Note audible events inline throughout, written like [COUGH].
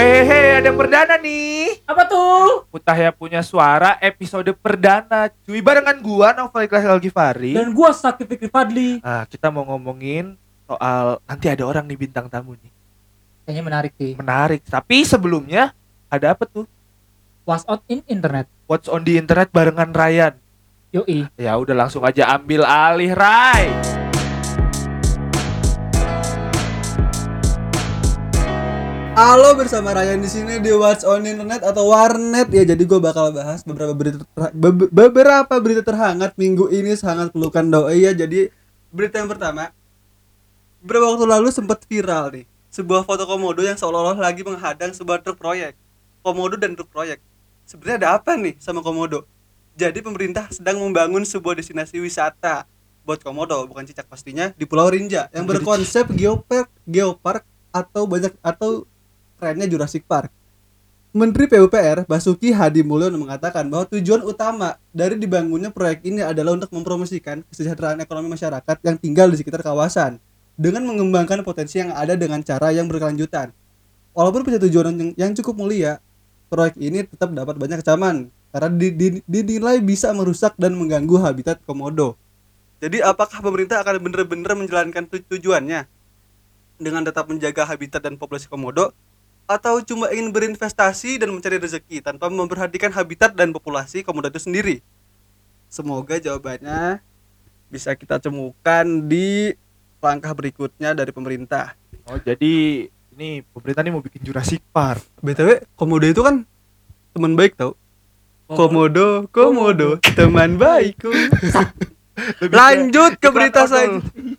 Hehe, ada yang perdana nih. Apa tuh? Mutahya punya suara episode perdana. Cuy, barengan gua Novel Ikhlas Al-Ghifari. Dan gua sakit Fikri Fadli. Ah, kita mau ngomongin soal nanti ada orang nih bintang tamu nih. Kayaknya menarik sih. Menarik. Tapi sebelumnya ada apa tuh? What's out in internet? What's on the internet barengan Ryan. Yoi. Ya udah langsung aja ambil alih Ray. Halo bersama Ryan di sini di What's on Internet atau Warnet ya. Jadi gue bakal bahas beberapa berita be- beberapa berita terhangat minggu ini sangat pelukan doi ya. Jadi berita yang pertama beberapa waktu lalu sempat viral nih sebuah foto komodo yang seolah-olah lagi menghadang sebuah truk proyek. Komodo dan truk proyek. Sebenarnya ada apa nih sama komodo? Jadi pemerintah sedang membangun sebuah destinasi wisata buat komodo bukan cicak pastinya di Pulau Rinja yang berkonsep geopark geopark atau banyak atau kerennya Jurassic Park. Menteri PUPR Basuki Hadi Mulyono mengatakan bahwa tujuan utama dari dibangunnya proyek ini adalah untuk mempromosikan kesejahteraan ekonomi masyarakat yang tinggal di sekitar kawasan dengan mengembangkan potensi yang ada dengan cara yang berkelanjutan. Walaupun punya tujuan yang, cukup mulia, proyek ini tetap dapat banyak kecaman karena di- di- dinilai bisa merusak dan mengganggu habitat komodo. Jadi apakah pemerintah akan benar-benar menjalankan tu- tujuannya dengan tetap menjaga habitat dan populasi komodo atau cuma ingin berinvestasi dan mencari rezeki tanpa memperhatikan habitat dan populasi komodo itu sendiri? Semoga jawabannya bisa kita temukan di langkah berikutnya dari pemerintah. Oh, jadi ini pemerintah nih mau bikin Jurassic Park. BTW, komodo itu kan teman baik tau. Komodo, komodo, teman baikku. [LAUGHS] Lanjut ke berita selanjutnya.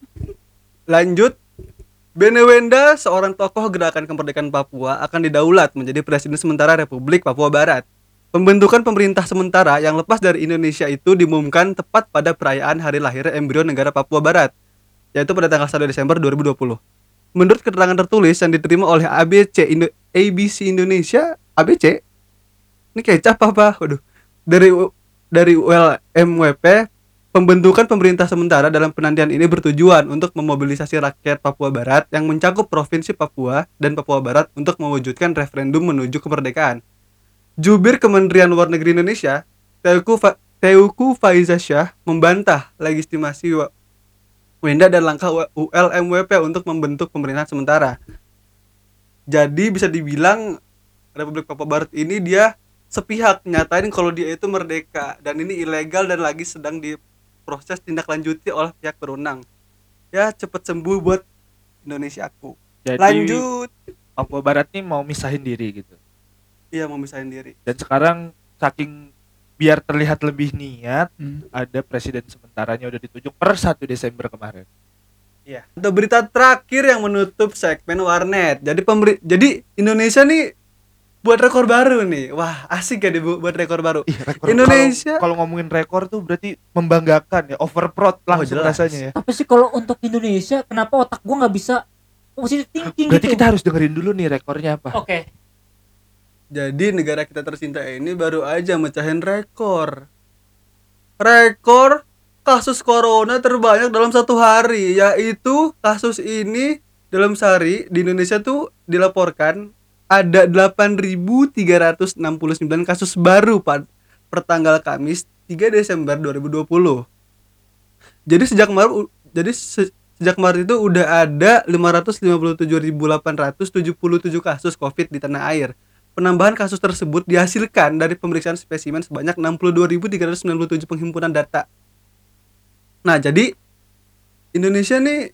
Lanjut. Benewenda, seorang tokoh gerakan kemerdekaan Papua akan didaulat menjadi presiden sementara Republik Papua Barat. Pembentukan pemerintah sementara yang lepas dari Indonesia itu diumumkan tepat pada perayaan hari lahir embrio negara Papua Barat, yaitu pada tanggal 1 Desember 2020. Menurut keterangan tertulis yang diterima oleh ABC Indo ABC Indonesia, ABC ini kecap apa? Waduh. Dari dari ULMWP Pembentukan pemerintah sementara dalam penantian ini bertujuan untuk memobilisasi rakyat Papua Barat yang mencakup Provinsi Papua dan Papua Barat untuk mewujudkan referendum menuju kemerdekaan. Jubir Kementerian Luar Negeri Indonesia, Teuku, Fa Teuku Faizasyah, membantah legitimasi Wenda dan langkah ULMWP untuk membentuk pemerintahan sementara. Jadi bisa dibilang Republik Papua Barat ini dia sepihak nyatain kalau dia itu merdeka dan ini ilegal dan lagi sedang diproses tindak lanjuti oleh pihak berwenang. Ya cepet sembuh buat Indonesia aku. Jadi Lanjut. Papua Barat nih mau misahin diri gitu. Iya mau misahin diri. Dan sekarang saking biar terlihat lebih niat, Hmm. ada presiden sementaranya udah ditunjuk per 1 Desember kemarin. Iya. Untuk berita terakhir yang menutup segmen warnet. Jadi pemberi jadi Indonesia nih buat rekor baru nih. Wah, asik ya dibu- buat rekor baru. Ih, rekor Indonesia- kalau ngomongin rekor tuh berarti membanggakan ya, overproud langsung jelas. rasanya ya. Tapi sih kalau untuk Indonesia, kenapa otak gua nggak bisa positive thinking Berarti gitu? kita harus dengerin dulu nih rekornya apa. Oke. Jadi negara kita tercinta ini baru aja mecahin rekor. Rekor kasus corona terbanyak dalam satu hari, yaitu kasus ini dalam sehari di Indonesia tuh dilaporkan ada 8.369 kasus baru pada pertanggal Kamis 3 Desember 2020. Jadi sejak Maret jadi se- sejak Maret itu udah ada 557.877 kasus Covid di tanah air. Penambahan kasus tersebut dihasilkan dari pemeriksaan spesimen sebanyak 62.397 penghimpunan data. Nah, jadi Indonesia nih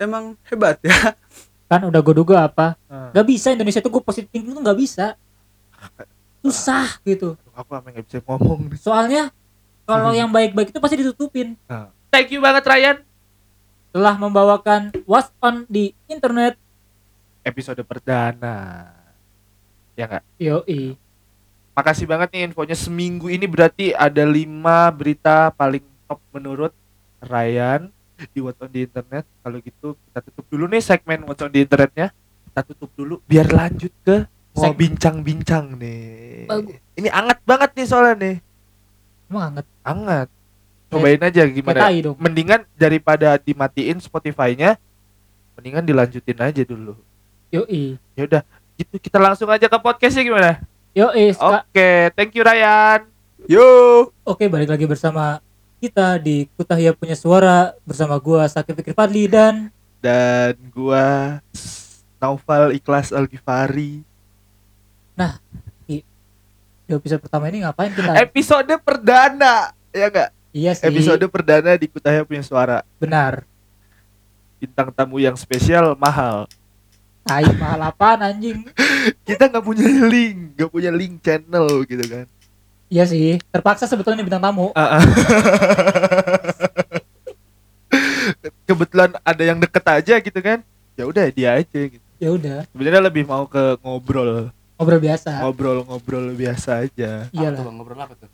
emang hebat ya. Kan udah gua duga apa? Nah, Gak bisa Indonesia tuh gua positive thinking tuh nggak bisa. [LAUGHS] Susah gitu. aku apa nggak bisa ngomong nih. Soalnya kalau yang baik-baik itu pasti ditutupin. Thank you banget Ryan. Telah membawakan What's on di internet. Episode perdana. Ya nggak? Yoi. Makasih banget nih infonya seminggu ini berarti ada 5 berita paling top menurut Ryan di What's on the Internet. Kalau gitu kita tutup dulu nih segmen What's on the Internetnya. Kita tutup dulu biar lanjut ke mau bincang-bincang nih. Bagus. Ini anget banget nih soalnya nih. Emang anget. Anget. Cobain aja gimana. Dong. Mendingan daripada dimatiin Spotify-nya, mendingan dilanjutin aja dulu. Yoi. Ya udah, Gitu kita langsung aja ke podcastnya gimana? Yo, eh, Kak. Oke, thank you Ryan. Yo. Oke, balik lagi bersama kita di Kutahya Punya Suara bersama gua Sakit Fikri Fadli dan Dan gua Naufal Ikhlas Al-Ghifari. di episode pertama ini ngapain kita? Episode perdana, ya enggak? iya sih, Episode perdana di Kutahya Punya Suara. benar. Bintang tamu yang spesial mahal. Tai mahal apaan anjing? [LAUGHS] Kita nggak punya link, nggak punya link channel gitu kan. Iya sih, terpaksa sebetulnya bintang tamu. Ah. [LAUGHS] Kebetulan ada yang deket aja gitu kan. Ya udah dia aja gitu. Ya udah, Sebenarnya lebih mau ke ngobrol, ngobrol biasa. ngobrol-ngobrol biasa aja. Iya lah. Ngobrol apa tuh?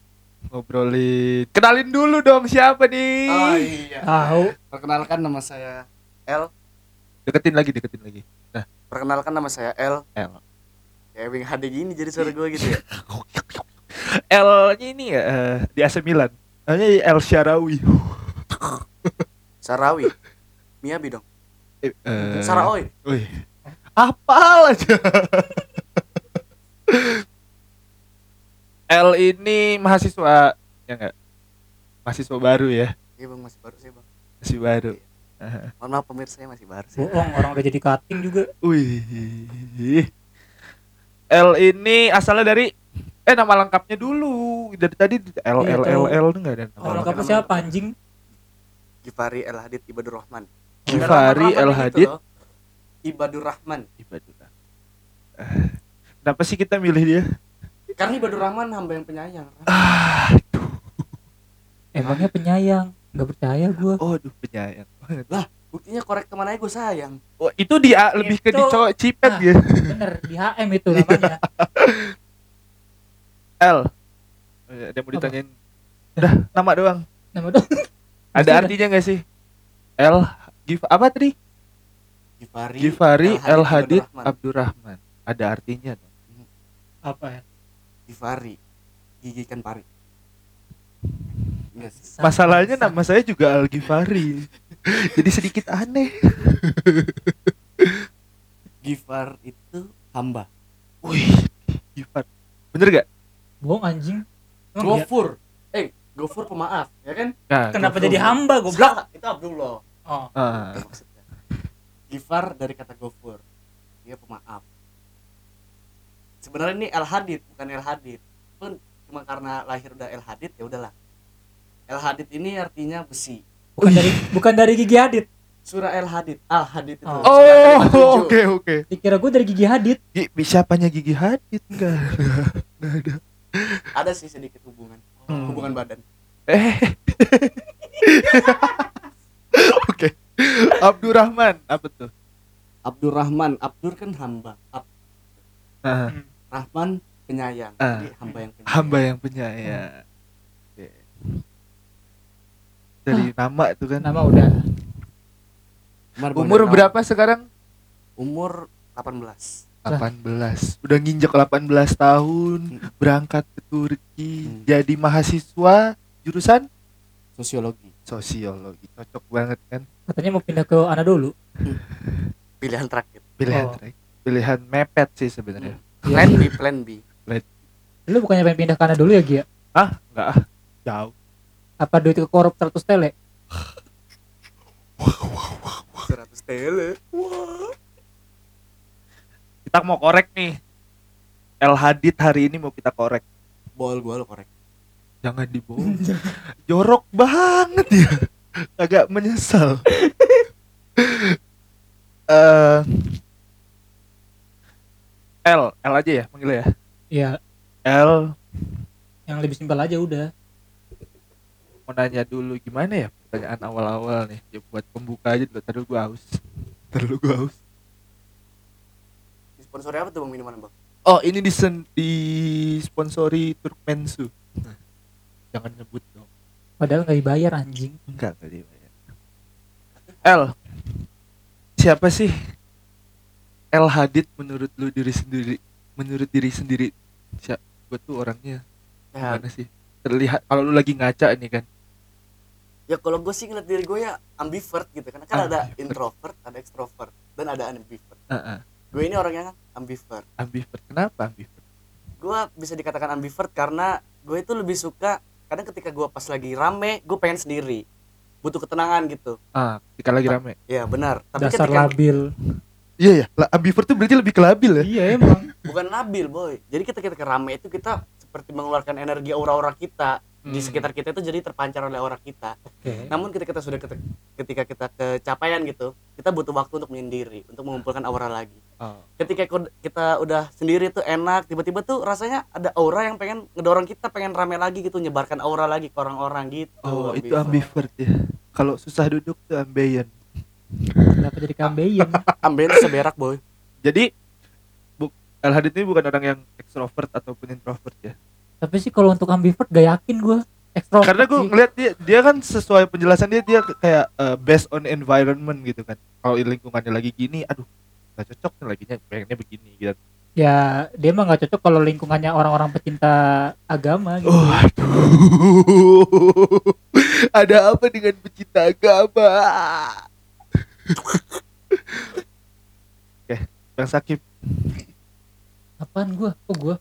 Ngobrolin. Kenalin dulu dong siapa nih? Oh iya. Tahu. Perkenalkan nama saya L. Deketin lagi, deketin lagi. Perkenalkan nama saya L. L. Kayak Wing HD gini jadi suara gue gitu ya. [LAUGHS] [LAUGHS] L-nya ini ya eh, di AC Milan. Namanya El Syarawi. [LAUGHS] Sarawi. Miyabi dong. Eh, eh, Saraoi. Wih. Apal aja. [LAUGHS] L ini mahasiswa ya enggak? Mahasiswa baru ya, Iya bang masih baru sih bang. masih baru. Aha. Mohon maaf pemirsa masih baru sih. Bohong, orang udah jadi cutting juga. Wih. L ini asalnya dari eh nama lengkapnya dulu. Dari tadi L Iya, L L tahu. L itu enggak ada nama. Lengkapnya siapa anjing? Gifari El Hadid Ibadur Rahman. Gifari Beneran El Hadid gitu loh. Ibadur Rahman. Ibadullah. Eh, Kenapa sih kita milih dia? Karena Ibadur Rahman hamba yang penyayang. Ah, Emangnya penyayang? Gak percaya gua. oh, aduh penyayang banget. Buktinya korek ke mana aja gue sayang. Oh, itu dia lebih ke di Itu- cowok cipet Nah. ya. Bener, di HM itu namanya. L. Eh, Ada yang mau Apa? ditanyain. Udah, nama doang. Nama dong. [LAUGHS] Ada artinya gak sih? L Gif apa tadi? Gifari, Gifari El Hadid. Abdurrahman. Ada artinya dong. Apa ya? Gifari. Gigi ikan pari. Enggak sih. Masalahnya nama saya juga Al Gifari. [LAUGHS] Jadi sedikit aneh. Gifar itu hamba. Wih, Gifar. Bener gak? Bohong anjing. Iya? Gofur. Eh, Gofur pemaaf, ya kan? Nah, Kenapa gua- jadi hamba goblok? Itu Abdullah. Oh, maksudnya. Gifar dari kata Gofur. Dia pemaaf. Sebenarnya ini El Hadid, bukan El Hadid. Pun cuma karena lahir udah El Hadid ya udahlah. El Hadid ini artinya besi. bukan dari bukan dari Gigi Hadid. Surah El Hadid, Al Hadid itu. Oh. Oh, 57. oke oke. Dikira gue dari Gigi Hadid. Gi- Siapanya Gigi Hadid enggak? Enggak ada. [LAUGHS] Ada sih sedikit hubungan, Hmm. hubungan badan. Eh. [LAUGHS] Oke. Abdurrahman apa tuh? Abdurrahman, Abdur kan hamba, Ab- Ah, Rahman penyayang. Ah. Jadi hamba yang penyayang. hamba yang penyayang. Oke. Dari nama itu kan. Nama udah. Umar Umur berapa sekarang? Umur 18. 18. Udah nginjek 18 tahun, berangkat ke Turki, Hmm. jadi mahasiswa jurusan Sosiologi. sosiologi. Cocok banget kan? Katanya mau pindah ke Anadolu. [LAUGHS] Pilihan terakhir. Pilihan Oh. terakhir. Pilihan mepet sih sebenarnya. Plan B, plan B. Lu bukannya pengen pindah ke Anadolu ya, Gia? Ah, enggak ah. Jauh. Apa duit ke korup 100 tele? [LAUGHS] 100 tele. Kita mau korek nih. El Hadid hari ini mau kita korek. Bol gua lo korek. Jangan dibohong. [LAUGHS] Jorok banget ya. Agak menyesal. [LAUGHS] Eh L, L aja ya panggilnya ya. Iya, L yang lebih simpel aja udah. mau nanya dulu gimana ya pertanyaan awal-awal nih ya buat pembuka aja dulu tadi gua haus terlalu gua haus Sponsori apa tuh Bang minuman, Bang? oh ini disen di sponsori Turkmensu jangan nyebut dong Padahal nggak dibayar anjing. enggak tadi L siapa sih El Hadid menurut lu diri sendiri menurut diri sendiri siapa gue tuh orangnya Ya, gimana sih terlihat kalau lu lagi ngaca ini kan ya kalau gue sih ngeliat diri gue ya ambivert gitu karena kan ada Ambivert. introvert, ada extrovert dan ada ambivert. Heeh. Gue ini orangnya kan ambivert. Ambivert. Kenapa ambivert? Gue bisa dikatakan ambivert karena gue itu lebih suka kadang ketika gue pas lagi rame gue pengen sendiri. Butuh ketenangan gitu. Ah ketika lagi rame. Ya benar. Tapi dasar ketika labil. Iya ya lah, ambivert tuh berarti lebih ke labil ya? Iya emang. [LAUGHS] Bukan labil boy. Jadi ketika kita rame itu kita seperti mengeluarkan energi aura-aura kita di Hmm. sekitar kita itu jadi terpancar oleh aura kita. Oke. Namun ketika kita sudah ketika kita kecapaian gitu kita butuh waktu untuk menyendiri untuk mengumpulkan aura lagi Oh. ketika kita udah sendiri tuh enak tiba-tiba tuh rasanya ada aura yang pengen ngedorong kita pengen rame lagi gitu nyebarkan aura lagi ke orang-orang gitu Oh, itu ambivert. ambivert ya. Kalau susah duduk tuh ambeien. kenapa jadi kambeien [LAUGHS] amben seberak boy Jadi bu El Hadid ini bukan orang yang ekstrovert ataupun introvert ya. tapi sih kalau untuk ambivert gak yakin gue ekstrovert Karena gue ngeliat dia dia kan sesuai penjelasan dia dia kayak eh, based on environment gitu kan. Kalau lingkungannya lagi gini, aduh nggak cocok nih laginya pengennya begini gitu. ya dia mah nggak cocok kalau lingkungannya orang-orang pecinta agama gitu Oh, aduh. [LAUGHS] Ada apa dengan pecinta agama? Oke, Bang Sakib, apaan gue kok gue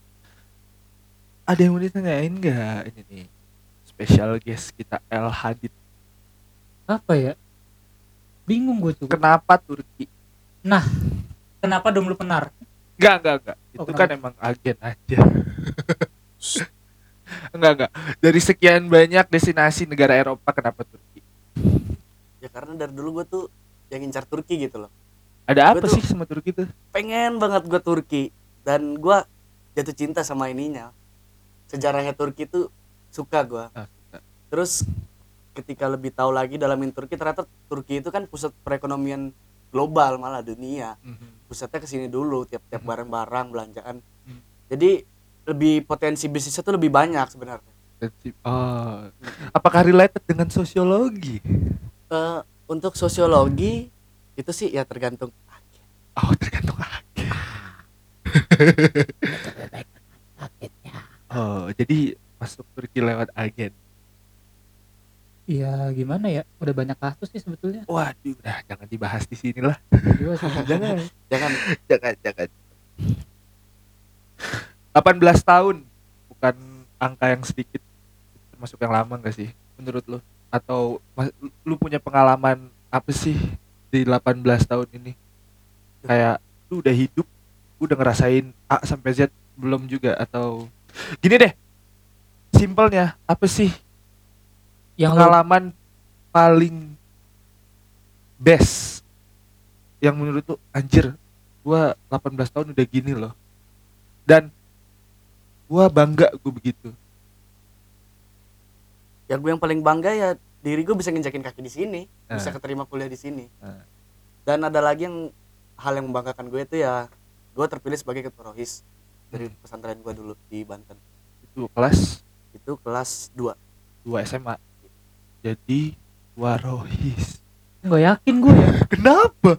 ada yang mau ditanyain nggak ini nih? Special guest kita El Hadid. apa ya bingung gue juga Kenapa Turki? Kenapa dong lu penar Enggak, enggak, enggak. Oh, Itu kan emang agen aja. [LAUGHS] enggak, enggak. Dari sekian banyak destinasi negara Eropa kenapa Turki? ya karena dari dulu gue tuh yang ngincar Turki gitu loh Ada apa Gua tuh- sih sama Turki tuh? pengen banget gue Turki dan gue jatuh cinta sama ininya sejarahnya Turki tuh suka gue Ah, suka. terus ketika lebih tahu lagi dalamin Turki ternyata Turki itu kan pusat perekonomian global malah dunia Mhm. pusatnya ke sini dulu tiap-tiap Mhm. barang-barang belanjaan Mhm. jadi lebih potensi bisnisnya tuh lebih banyak sebenarnya Oh, apakah related dengan sosiologi? Eh, untuk sosiologi itu sih ya tergantung Oh, tergantung agen. [LAUGHS] Oh, jadi masuk Turki lewat agen. Iya gimana ya? Udah banyak kasus sih sebetulnya. Waduh, udah jangan dibahas di sini lah. Sih. [LAUGHS] Jangan, jangan jangan, jangan. 18 tahun bukan angka yang sedikit termasuk yang lama gak sih menurut lu atau lu punya pengalaman apa sih di 18 tahun ini? Kayak lu udah hidup udah ngerasain A sampai Z belum juga atau? Gini deh simpelnya apa sih yang pengalaman paling best yang menurut tuh anjir gua 18 tahun udah gini loh. Dan gua bangga gue begitu. Ya gue yang paling bangga ya diri gue bisa nginjakin kaki di sini bisa Eh. keterima kuliah di sini. Eh. dan ada lagi yang hal yang membanggakan gue itu ya gue terpilih sebagai ketua rohis dari Hmm. pesantren gue dulu di Banten. Itu kelas? Itu kelas 2 2 SMA jadi warohis. Nggak yakin gue ya? [LAUGHS] Kenapa?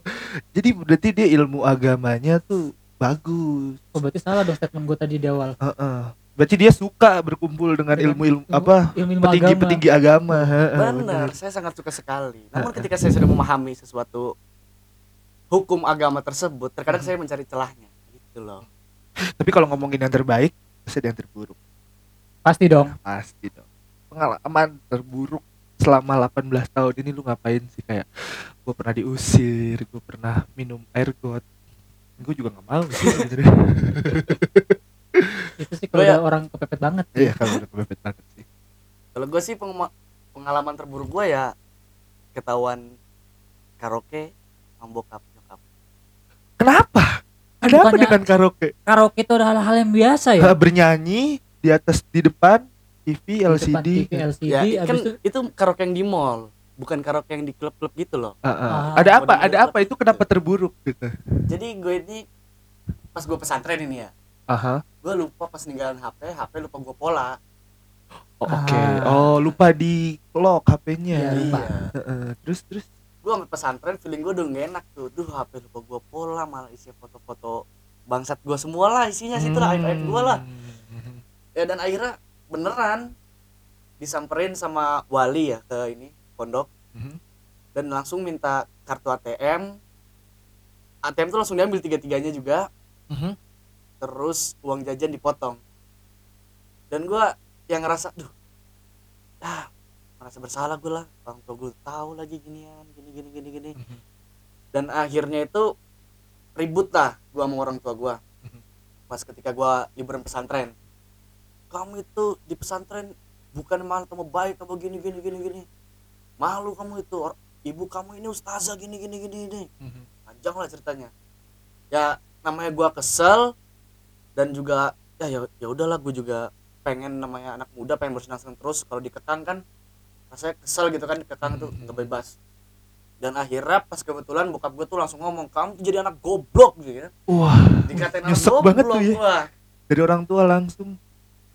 Jadi berarti dia ilmu agamanya tuh bagus. Oh, berarti salah dong statement gue tadi di awal. Heeh. berarti dia suka berkumpul dengan ilmu-ilmu ilmu- apa? ilmu-ilmu petinggi agama. petinggi agama. Heeh, benar. Saya sangat suka sekali. Namun ketika saya sudah memahami sesuatu hukum agama tersebut terkadang Hmm. saya mencari celahnya gitu loh. Tapi kalau ngomongin yang terbaik pasti ada yang terburuk. Pasti dong. Pasti dong. Pengalaman terburuk selama 18 tahun ini lu ngapain sih? Kayak gue pernah diusir gue pernah minum air got. Gue juga nggak mau sih [LAUGHS] itu sih kalau ya. orang kepepet banget. Iya kalau udah kepepet banget sih. Kalau gue sih pengalaman terburuk gue ya ketahuan karaoke sama bokap nyokap. Kenapa? Ada apa Bukannya- dengan karaoke? karaoke itu adalah hal yang biasa ya? Bernyanyi di atas di depan TV LCD TV, LCD ya kan itu itu karaoke yang di mall bukan karaoke yang di klub-klub gitu loh. Ah, ah. Ah, ada apa? Ada apa? Itu kenapa terburuk gitu? Jadi gue ini pas gue pesantren ini ya aha. gue lupa pas ninggalin HP HP lupa gue pola. Oh, oke. Ah. oh lupa di lock HP-nya Iya, lupa. iya. Heeh. terus terus? Gue sampai pesantren feeling gue udah gak enak tuh. Duh HP lupa gue pola malah isi foto-foto bangsat gue semua lah isinya. Situ lah aib aib gue lah. Hmm. ya dan akhirnya beneran disamperin sama wali ya ke ini pondok Mhm. dan langsung minta kartu ATM ATM tuh langsung diambil tiga tiganya juga Mhm. terus uang jajan dipotong dan gua yang ngerasa duh ah merasa bersalah gue lah orang tua gue tahu lagi ginian gini gini gini gini Mhm. dan akhirnya itu ribut lah gua sama orang tua gua Mhm. pas ketika gua liburan pesantren kamu itu di pesantren bukan malah kamu baik kamu gini gini gini gini malu kamu itu Or- ibu kamu ini ustazah gini gini gini gini Mhm. panjang lah ceritanya ya namanya gua kesel dan juga ya ya ya udahlah gue juga pengen namanya anak muda pengen bersenang-senang terus kalau dikekang kan rasanya kesel gitu kan dikekang tuh nggak bebas dan akhirnya pas kebetulan bokap gue tuh langsung ngomong kamu tuh jadi anak goblok gitu ya Wah, dikatain anak goblok banget tuh ya. gua. dari orang tua langsung.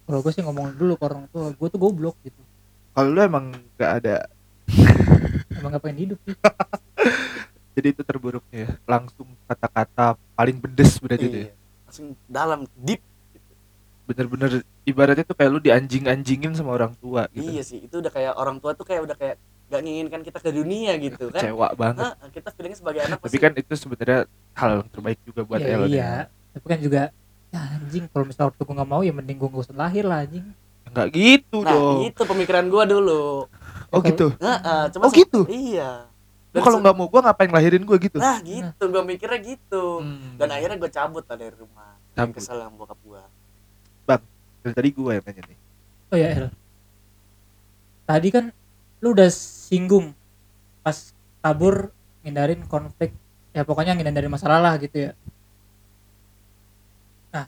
Kalau gue sih ngomong dulu ke orang tua gue tuh goblok gitu Kalau lu emang gak ada, [LAUGHS] emang gak pengen hidup sih [LAUGHS] jadi itu terburuknya ya. Langsung kata-kata paling pedes berarti tuh ya. iya. langsung dalam deep Bener-bener ibaratnya tuh kayak lu dianjing-anjingin sama orang tua gitu. iya sih itu udah kayak orang tua tuh kayak udah kayak gak nginginkan kita ke dunia gitu kan Kecewa banget. Hah, kita feelingnya sebagai anak Tapi pasti kan itu sebenarnya hal yang terbaik juga buat ya, Ellen. iya tapi kan juga ya anjing kalau misal waktu gue gak mau ya mending gue gak usah lahir lah anjing Enggak gitu nah dong. itu pemikiran gua dulu Oh gitu. Heeh, cuma Oh gitu. iya Lu Dan kalau nggak mau gua ngapain ngelahirin gua gitu? nah gitu gua mikirnya gitu Hmm. dan akhirnya gue cabut lah dari rumah Cabut. kesel sama bokap gua dari tadi gua yang nanya nih. oh ya El tadi kan lu udah singgung pas kabur ngindarin konflik ya pokoknya ngindarin masalah lah gitu ya nah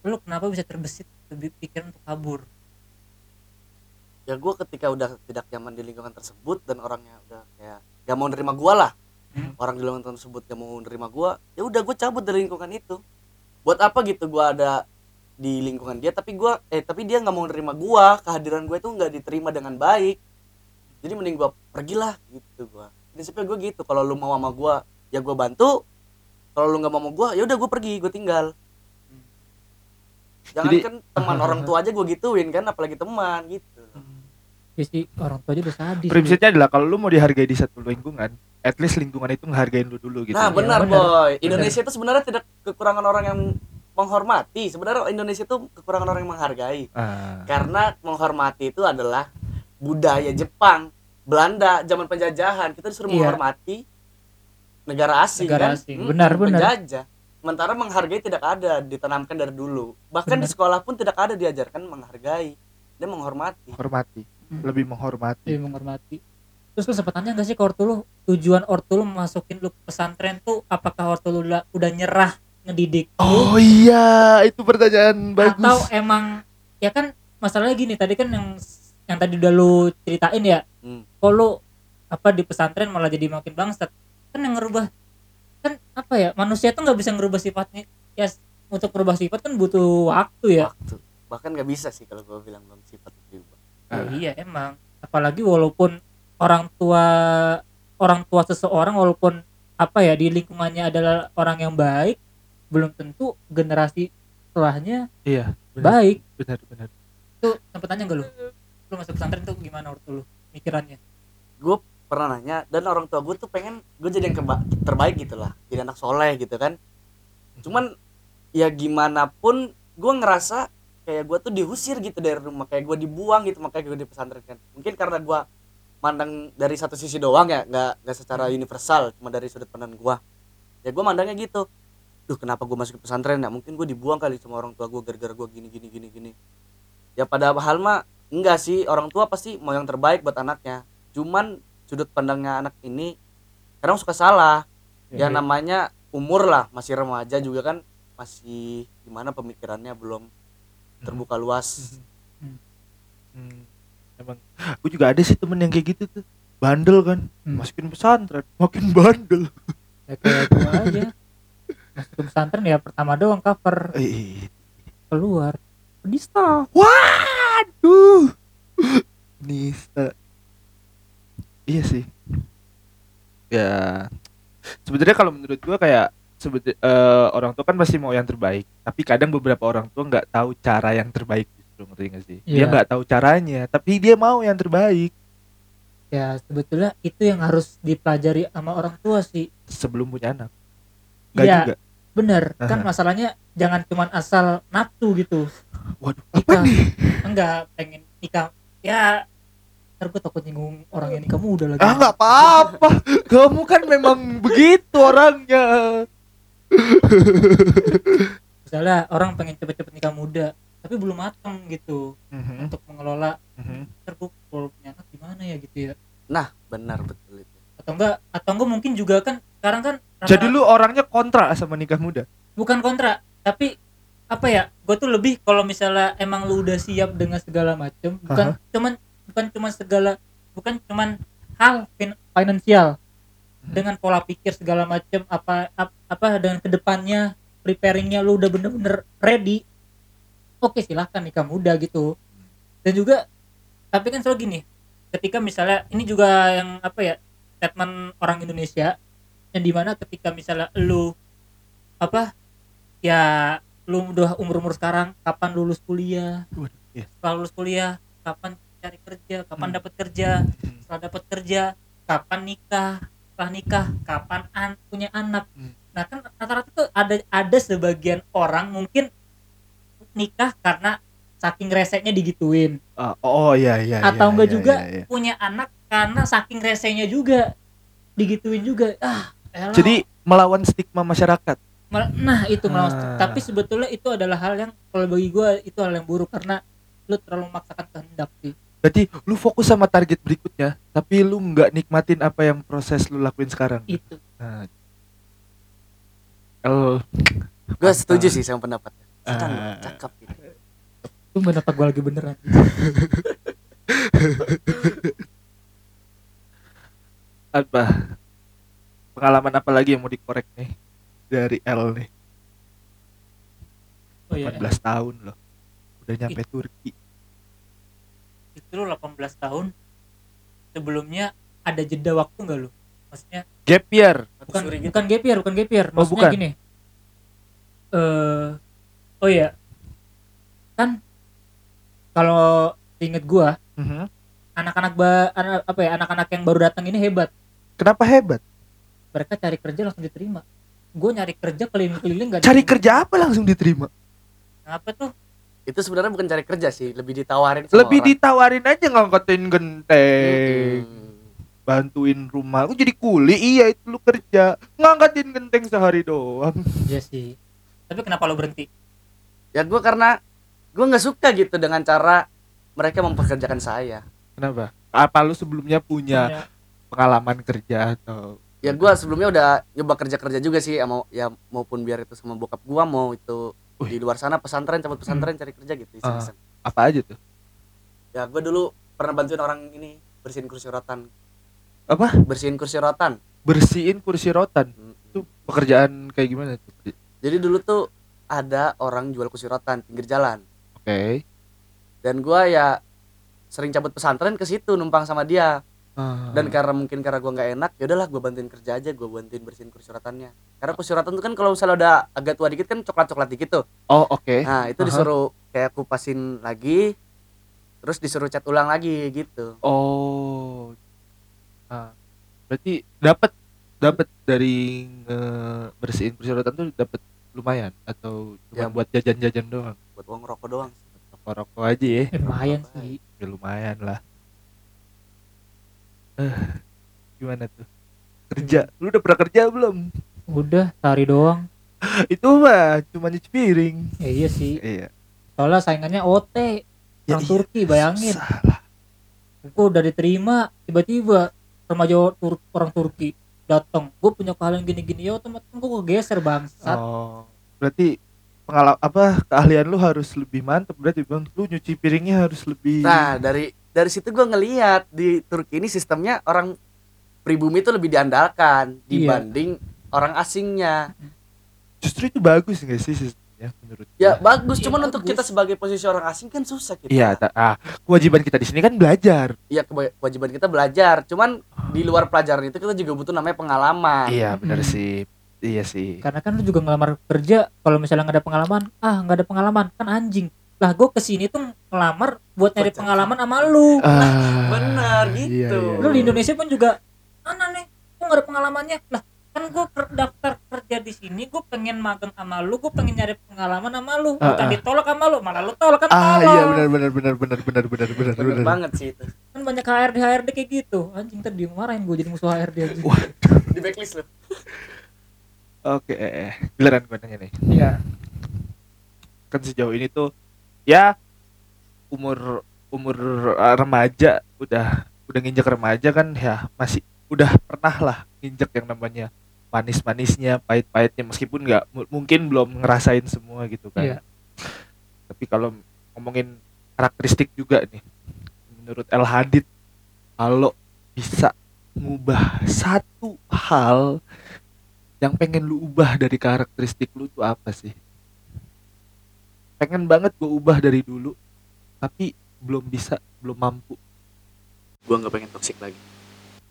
lu kenapa bisa terbesit lebih pikiran untuk kabur? Ya gue ketika udah tidak nyaman di lingkungan tersebut dan orangnya udah kayak gak mau nerima gua lah. Hmm. orang di lingkungan tersebut gak mau nerima gua ya udah gue cabut dari lingkungan itu. Buat apa gitu gua ada di lingkungan dia tapi gua eh tapi dia nggak mau nerima gua. Kehadiran gue itu nggak diterima dengan baik. Jadi mending gua pergilah gitu gua. Prinsipnya gue gitu kalau lu mau sama gua ya gua bantu. Kalau lu nggak mau sama gua ya udah gua pergi gue tinggal jangan Jadi- kan teman orang tua aja gua gituin kan apalagi teman gitu ya sih orang tua aja udah sadis Prinsipnya adalah kalau lu mau dihargai di satu lingkungan, at least lingkungan itu ngehargain lu dulu gitu. Nah Iya, benar benar. boy, Indonesia itu sebenarnya tidak kekurangan orang yang menghormati. Sebenarnya Indonesia itu kekurangan orang yang menghargai. Ah. Karena menghormati itu adalah budaya Jepang, Belanda, zaman penjajahan. Kita disuruh Iya. menghormati negara asing Negara kan? asing. Benar, benar. Penjajah. Sementara menghargai tidak ada, ditanamkan dari dulu. Bahkan di Benar. sekolah pun tidak ada diajarkan menghargai dan menghormati. Menghormati, Hmm. lebih menghormati. lebih menghormati terus lu sempet tanya gak sih ke ortu lu tujuan ortu lu masukin lu ke pesantren tuh apakah ortu lu udah, udah nyerah ngedidik lu Oh iya, itu pertanyaan bagus. atau emang ya kan masalahnya gini tadi kan yang yang tadi udah lu ceritain ya Hmm. kok lu apa di pesantren malah jadi makin bangsat kan yang ngerubah kan apa ya manusia tuh nggak bisa ngerubah sifatnya ya untuk merubah sifat kan butuh waktu ya Waktu. Bahkan nggak bisa sih kalau gue bilang belum sifat itu diubah. Ya Ah. iya emang apalagi walaupun orang tua orang tua seseorang walaupun apa ya di lingkungannya adalah orang yang baik belum tentu generasi setelahnya Iya, benar, baik benar, benar. tuh sempet tanya gak lu lu masuk pesantren tuh gimana waktu lu pikirannya gue pernah nanya dan orang tua gue tuh pengen gue jadi yang keba- terbaik gitu lah jadi anak soleh gitu kan. Cuman ya gimana pun gue ngerasa kayak gue tuh diusir gitu dari rumah kayak gue dibuang gitu makanya gue di pesantren kan. Mungkin karena gue mandang dari satu sisi doang ya nggak nggak secara universal cuma dari sudut pandang gue ya gue mandangnya gitu duh kenapa gue masuk ke pesantren ya? Mungkin gue dibuang kali sama orang tua gue gara-gara gue gini gini gini gini. Ya pada hal mah enggak sih orang tua pasti mau yang terbaik buat anaknya. Cuman sudut pandangnya anak ini kadang suka salah. Ya Iya. namanya umur lah masih remaja juga kan masih gimana pemikirannya belum terbuka luas. Hmm, emang. Gue juga ada sih temen yang kayak gitu tuh bandel kan Hmm. masukin pesantren makin bandel. Ya kayak gua aja. Masuk ke pesantren ya pertama doang cover. Eh keluar. Penista waduh! Nista iya sih ya sebenarnya kalau menurut gua kayak sebetulnya orang tua kan pasti mau yang terbaik tapi kadang beberapa orang tua nggak tahu cara yang terbaik justru ngerti nggak sih dia Iya. nggak tahu caranya tapi dia mau yang terbaik ya sebetulnya itu yang harus dipelajari sama orang tua sih sebelum punya anak Nggak Iya. juga bener kan Aha. masalahnya jangan cuman asal nafsu gitu Waduh, Nikah. apa nih? enggak pengen nikah ya ntar gue takut nyinggung orang yang nikah muda lagi Ah, nggak apa-apa. [LAUGHS] Kamu kan memang begitu orangnya. misalnya orang pengen cepet-cepet nikah muda tapi belum matang gitu Mhm, untuk mengelola mhm. ntar gue kalau punya anak gimana ya gitu ya nah benar betul itu atau enggak atau enggak mungkin juga kan sekarang kan Jadi lu orangnya kontra sama nikah muda. bukan kontra tapi apa ya gue tuh lebih kalau misalnya emang lu udah siap dengan segala macam bukan cuman bukan cuman segala bukan cuman hal fin- finansial Hmm. dengan pola pikir segala macam apa ap- apa dengan ke depannya preparingnya lu udah bener-bener ready oke silahkan nikah muda gitu dan juga tapi kan selalu gini ketika misalnya ini juga yang apa ya statement orang Indonesia yang di mana ketika misalnya lu apa ya lu udah umur umur sekarang kapan lulus kuliah Waduh, iya. setelah lulus kuliah kapan cari kerja kapan Hmm. dapat kerja setelah dapat kerja kapan nikah setelah nikah kapan an punya anak Hmm. nah kan rata-rata tuh ada ada sebagian orang mungkin nikah karena saking reseknya digituin Ah, oh iya iya. atau iya, enggak iya, juga iya, iya. punya anak karena saking resenya juga digituin juga ah elah. Jadi melawan stigma masyarakat. Nah itu melawan Ah. tapi sebetulnya itu adalah hal yang kalau bagi gue itu hal yang buruk karena lu terlalu memaksakan kehendak sih Berarti lu fokus sama target berikutnya, tapi lu nggak nikmatin apa yang proses lu lakuin sekarang. itu Nah, oh, gue setuju sih sama pendapatnya Silakan, Ah. cakep gitu. lu mendapat gue lagi beneran [LAUGHS] apa? Pengalaman apa lagi yang mau dikorek nih dari L nih? oh iya 14 tahun loh. Udah nyampe Turki. Itu lu 18 tahun sebelumnya ada jeda waktu nggak lu maksudnya Gap year. bukan gitu. bukan gap year bukan gap year Oh, maksudnya bukan. gini eh oh iya kan kalau inget gua Mhm. anak-anak ba anak, apa ya anak-anak yang baru datang ini hebat Kenapa hebat? mereka cari kerja langsung diterima gue nyari kerja keliling-keliling gak Cari diterima. kerja apa langsung diterima? apa tuh itu sebenarnya bukan cari kerja sih lebih ditawarin sama Lebih orang. ditawarin aja ngangkatin genteng. Mm-mm. bantuin rumah. Lu jadi kuli? Iya itu lu kerja. Ngangkatin genteng sehari doang. Iya sih. Tapi kenapa lo berhenti? Ya gue karena gue nggak suka gitu dengan cara mereka mempekerjakan saya. Kenapa? Apa lu sebelumnya punya Punya- pengalaman kerja atau ya gue sebelumnya udah nyoba kerja kerja juga sih mau ya maupun biar itu sama bokap gue mau itu Wih. di luar sana pesantren cabut pesantren cari kerja gitu iseng-iseng. apa aja tuh? Ya gue dulu pernah bantuin orang ini bersihin kursi rotan. Apa? Bersihin kursi rotan. Bersihin kursi rotan? Mm. itu pekerjaan kayak gimana tuh? Oke jadi dulu tuh ada orang jual kursi rotan pinggir jalan. Dan gua ya sering cabut pesantren ke situ numpang sama dia Ah. dan karena mungkin karena gua nggak enak ya udahlah gua bantuin kerja aja gua bantuin bersihin kursi rotannya. Karena kursi rotan tuh kan kalau misalnya udah agak tua dikit kan coklat coklat dikit tuh. Oh oke. Nah itu Aha. disuruh kayak kupasin lagi terus disuruh cat ulang lagi gitu. Oh. Ah. berarti dapat dapat dari nge- bersihin kursi rotan tuh dapat lumayan? Atau cuma Ya. buat jajan-jajan doang? Buat uang rokok doang rokok-rokok aja ya. Eh, lumayan sih. Ya lumayan lah eh gimana tuh? Kerja. Lu udah pernah kerja belum? Udah sehari doang. [LAUGHS] Itu mah cuma nyuci piring. Ya iya sih. Iya. Soalnya saingannya OT Ya orang iya, Turki bayangin. Salah. Gue udah diterima tiba-tiba remaja Tur- orang Turki datang. Gue punya keahlian gini-gini. Ya otomatis gue kegeser bangsat. Oh. Berarti pengalaman apa keahlian lu harus lebih mantep. Berarti bang lu nyuci piringnya harus lebih nah dari dari situ gua ngelihat di Turki ini sistemnya orang pribumi itu lebih diandalkan Iya. dibanding orang asingnya. Justru itu bagus nggak sih sistemnya menurut ya gua? bagus. Iya, cuman untuk bagus. kita sebagai posisi orang asing kan susah kita. Iya ah kewajiban kita di sini kan belajar. Iya kewajiban kita belajar. Cuman di luar pelajaran itu kita juga butuh namanya pengalaman. Iya benar Mm-mm. sih. Iya sih. Karena kan lu juga ngelamar kerja kalau misalnya nggak ada pengalaman ah nggak ada pengalaman. Kan anjing lah gue ke sini tuh ngelamar buat nyari pengalaman sama lu ah, bener iya, gitu. iya, lu di iya. Indonesia pun juga mana nih kok nggak ada pengalamannya lah kan gue daftar kerja di sini gue pengen magang sama lu gue pengen nyari pengalaman sama lu Ah, bukan ah. ditolak sama lu malah lu tolak kan Ah iya benar benar benar benar benar benar benar bener benar. banget sih itu kan banyak HRD HRD kayak gitu anjing tadi marahin gue jadi musuh HRD anjing Wah. di backlist lo Oke, eh, giliran gue nanya nih. iya Kan sejauh ini tuh ya umur umur uh, remaja udah udah nginjek remaja kan ya masih udah pernah lah nginjek yang namanya manis-manisnya, pahit-pahitnya meskipun nggak mu- mungkin belum ngerasain semua gitu kan. Iya. Tapi kalau ngomongin karakteristik juga nih menurut El Hadid kalau bisa ngubah satu hal yang pengen lu ubah dari karakteristik lu tuh apa sih? Pengen banget gue ubah dari dulu, tapi belum bisa, belum mampu. gue nggak pengen toxic lagi.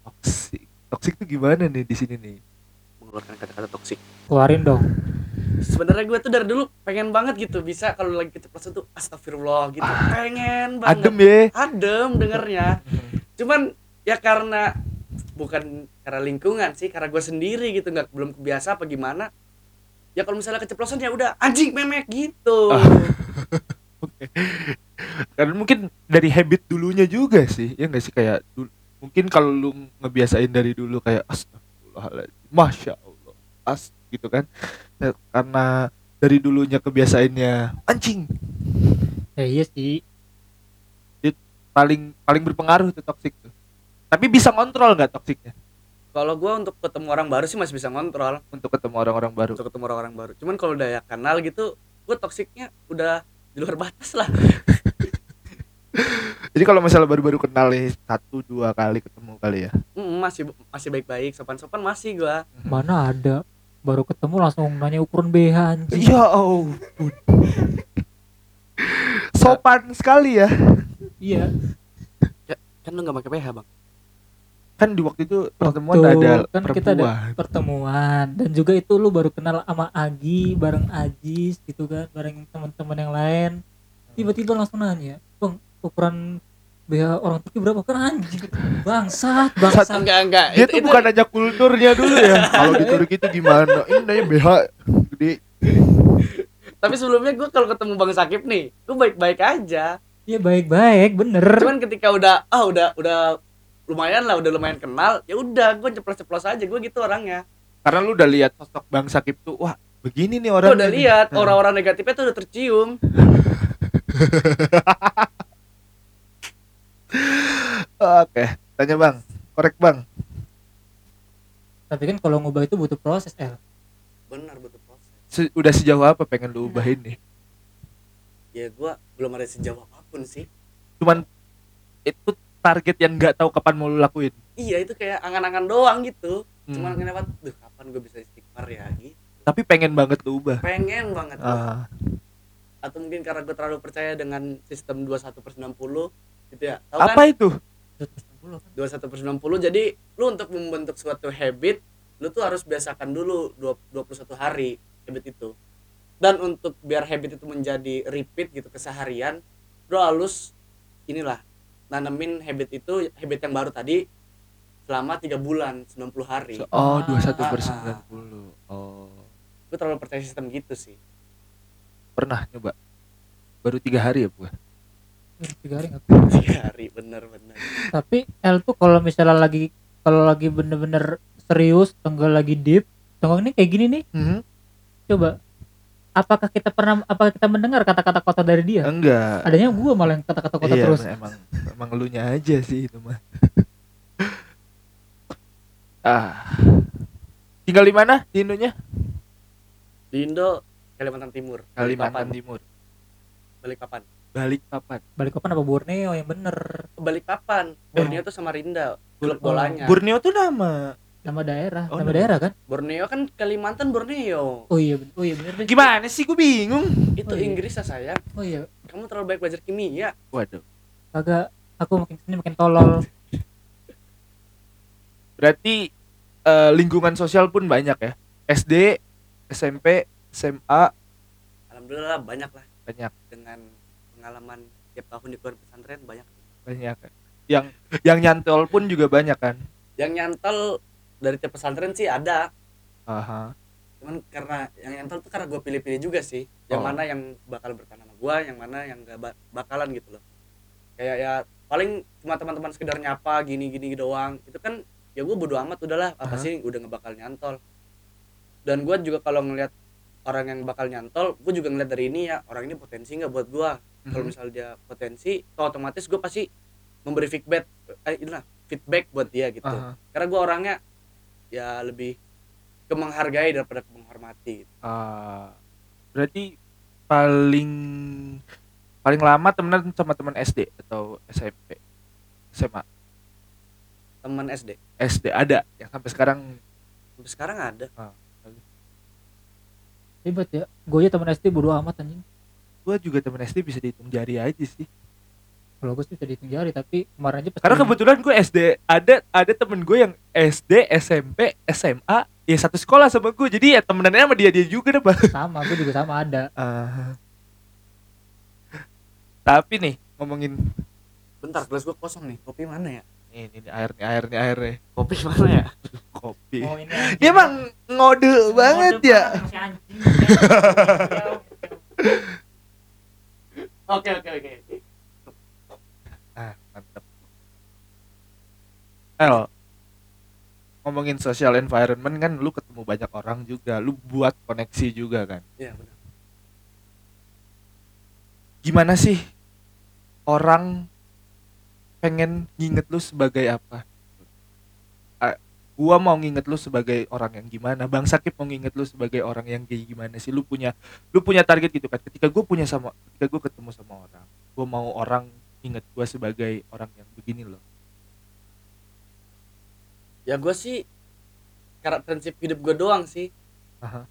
Toxic, toxic tuh gimana nih di sini nih? mengeluarkan kata-kata toxic. Keluarin dong. Sebenarnya gue tuh dari dulu pengen banget gitu bisa kalau lagi keceplosan tuh astagfirullah gitu. Pengen banget. Adem ya. adem dengernya. Cuman ya karena bukan karena lingkungan sih karena gue sendiri gitu nggak belum kebiasa apa gimana ya kalau misalnya keceplosan ya udah anjing memek gitu [LAUGHS] Ah. Karena mungkin dari habit dulunya juga sih, ya nggak sih kayak dulu. Mungkin kalau lu ngebiasain dari dulu kayak astagfirullahaladzim, masya Allah, as gitu kan. Nah, karena dari dulunya kebiasainnya anjing ya iya sih paling paling berpengaruh tuh toxic tuh. Tapi bisa ngontrol nggak toksiknya kalau gue untuk ketemu orang baru sih masih bisa ngontrol. Untuk ketemu orang-orang baru? untuk ketemu orang-orang baru. Cuman kalau udah ya kenal gitu gue toksiknya udah di luar batas lah. [LAUGHS] Jadi kalau misalnya baru-baru kenal nih satu dua kali ketemu kali ya. Mm, masih masih baik-baik. Sopan-sopan masih gue mana ada. Baru ketemu langsung nanya ukuran BH anjing. Ya ampun. [LAUGHS] Sopan sekali ya. iya. Kan lu nggak pakai PH bang Kan di waktu itu pertemuan Waktu ada kan kita ada pertemuan. Dan juga itu lu baru kenal sama Agi bareng Ajis gitu kan bareng teman-teman yang lain. Tiba-tiba langsung nanya bang ukuran BH orang Turki berapa? Kan anjing bangsat [LAUGHS] bangsat. Enggak enggak. Dia Itu- tuh itu- bukan nanya kulturnya dulu ya. [LAUGHS] Kalau di Turki itu gimana? Ini nanya BH gede. tapi sebelumnya gue kalau ketemu bang Sakip nih gue baik-baik aja. Iya baik-baik bener. Cuman ketika udah ah udah udah lumayan lah udah lumayan kenal ya udah gue ceplos-ceplos aja gue gitu orangnya Karena lu udah lihat sosok Bang Sakip tuh, wah begini nih gue orang. udah lihat orang-orang negatifnya tuh udah tercium [LAUGHS] Oke, tanya Bang. Korek Bang. tapi kan kalau ngubah itu butuh proses El benar betul proses Se- udah sejauh apa pengen lu ubahin nih? ya gue belum ada sejauh apa pun sih Cuman itu target yang nggak tahu kapan mau lu lakuin. iya itu kayak angan-angan doang gitu cuman Hmm. kenapa duh kapan gue bisa istighfar ya gitu Tapi pengen banget lu ubah. pengen banget. Ah, atau mungkin karena gue terlalu percaya dengan sistem 21 per 90 gitu ya tahu apa kan itu? 21 per 90 jadi lu untuk membentuk suatu habit lu tuh harus biasakan dulu dua- 21 hari habit itu dan untuk biar habit itu menjadi repeat gitu keseharian lu harus inilah nanemin habit itu habit yang baru tadi selama tiga bulan 90 hari Oh, Ah, 21 per ah, ah. 90. Oh. gue terlalu percaya sistem gitu sih Pernah nyoba? Baru tiga hari ya, Bu? tiga hari nggak [LAUGHS] tiga hari bener-bener tapi L tuh kalau misalnya lagi kalau lagi bener-bener serius tengah lagi deep tengah ini kayak gini nih Hmm? coba apakah kita pernah apakah kita mendengar kata-kata kotor dari dia Enggak. adanya gua malah yang kata-kata kotor iya, terus emang emang elunya aja sih itu mah. [LAUGHS] ah. Tinggal di mana? Di Indonya? di Indo Kalimantan Timur Kalimantan Timur. balik papan Balik papan. balik kapan apa Borneo yang bener balik papan Borneo tuh Samarinda Oh. bolanya Borneo tuh nama. Nama daerah Oh, nama daerah kan Borneo kan Kalimantan Borneo oh iya oh iya bener deh Gimana sih? Gue bingung. itu Oh, iya. Inggris lah saya oh iya kamu terlalu baik belajar kimia Waduh. kagak aku makin sini makin tolol Berarti eh, lingkungan sosial pun banyak ya. SD, SMP, SMA alhamdulillah banyak lah banyak dengan pengalaman tiap tahun di luar pesantren banyak banyak kan. Yang yang nyantol pun juga banyak kan. yang nyantol dari tiap pesantren sih ada Aha. cuman karena yang nyantol tuh karena gue pilih-pilih juga sih yang Oh. mana yang bakal bertahan sama gue yang mana yang gak ba- bakalan gitu loh kayak ya paling cuma teman-teman sekedar nyapa gini gini doang itu kan ya gue bodo amat udahlah apa Aha. sih udah ngebakal nyantol dan gue juga kalau ngelihat orang yang bakal nyantol gue juga ngeliat dari ini ya orang ini potensi nggak buat gue kalau Mhm. misalnya dia potensi tuh otomatis gue pasti memberi feedback eh, inilah feedback buat dia gitu Aha. karena gue orangnya ya lebih ke menghargai daripada ke menghormati. Ah, berarti paling paling lama temenan sama teman SD atau SMP SMA teman SD SD ada? Yang sampai sekarang? Sampai sekarang ada. Hebat ya. Gue aja temen SD bodo amat anjing. gue juga teman SD bisa dihitung jari aja sih Kalau gue sih bisa dihitung jari tapi kemarin aja pas karena kebetulan gue SD ada ada temen gue yang SD SMP SMA ya satu sekolah sama gue jadi ya temenannya sama dia dia juga deh Bang. [LAUGHS] sama, gue juga sama ada. Ah. tapi nih ngomongin bentar gelas gue kosong nih. Kopi mana ya? Ini, ini air nih air nih air nih. Kopi mana ya? Kopi. Oh ini dia emang ngode banget ya. [LAUGHS] oke oke oke ah mantep El ngomongin social environment kan lu ketemu banyak orang juga lu buat koneksi juga kan? Iya benar. Gimana sih orang pengen nginget lu sebagai apa? Gua mau nginget lu sebagai orang yang gimana? Bang Sakip mau nginget lu sebagai orang yang kayak gimana sih? Lu punya lu punya target gitu kan? Ketika gue punya sama ketika gue ketemu sama orang gue mau orang inget gua sebagai orang yang begini loh ya gue sih karena prinsip hidup gue doang sih Aha.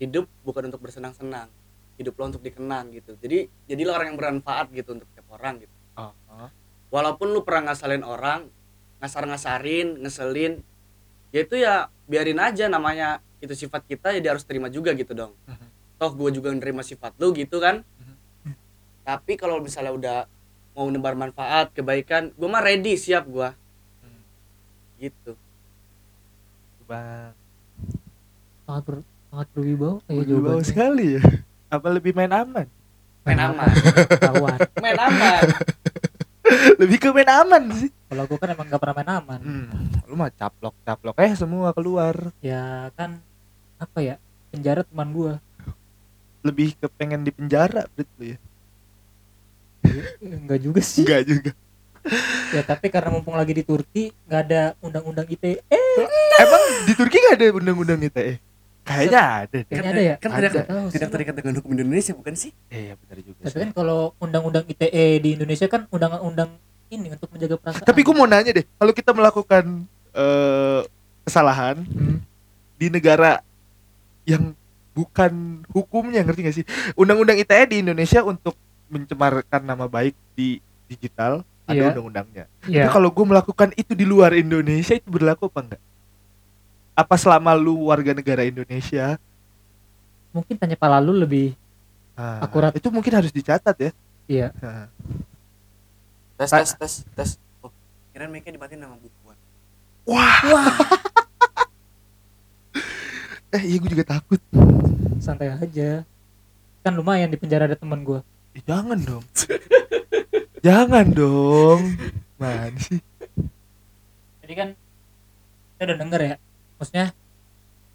hidup bukan untuk bersenang-senang hidup lo untuk dikenang gitu jadi jadilah orang yang bermanfaat gitu untuk tiap orang gitu oh. walaupun lu pernah ngasalin orang ngasar-ngasarin ngeselin ya itu ya biarin aja namanya itu sifat kita jadi harus terima juga gitu dong Mhm. toh gue juga nerima sifat lu gitu kan tapi kalau misalnya udah mau nebar manfaat kebaikan gue mah ready siap gue Hmm. gitu bang. Sangat ber, sangat berwibawa kayak Berwibawa sekali ya. Apa lebih main aman? Main aman. Kawan. [LAUGHS] main aman. Lebih ke main aman sih. Kalau gue kan emang gak pernah main aman. hmm, lu mah caplok caplok eh semua keluar. Ya kan apa ya penjara teman gue. lebih ke pengen di penjara berarti ya. Enggak juga sih. enggak juga Ya tapi karena mumpung lagi di Turki nggak ada undang-undang ITE. Eh, emang di Turki gak ada undang-undang ITE kayaknya ada kayaknya ada ya. kan Ada. tidak Tahu tidak terikat dengan hukum Indonesia bukan sih iya benar juga Tapi kan kalau undang-undang ITE di Indonesia kan undang-undang ini untuk menjaga perasaan. tapi gue mau nanya deh kalau kita melakukan eh, kesalahan Hmm. di negara yang bukan hukumnya ngerti gak sih undang-undang ITE di Indonesia untuk mencemarkan nama baik di digital ada Iya. undang-undangnya Iya. Tapi kalau gue melakukan itu di luar Indonesia itu berlaku apa enggak? Apa selama lu warga negara Indonesia? Mungkin tanya Pak Lalu lebih ah, Akurat. Itu mungkin harus dicatat ya. iya. Nah, tes tes tes tes oh kirain mereka dimatiin nama bukuan [LAUGHS] eh iya gue juga takut. Santai aja. Kan lumayan di penjara ada teman gue. Eh, jangan dong. [LAUGHS] jangan dong. Man sih. Jadi kan kita udah denger ya. Maksudnya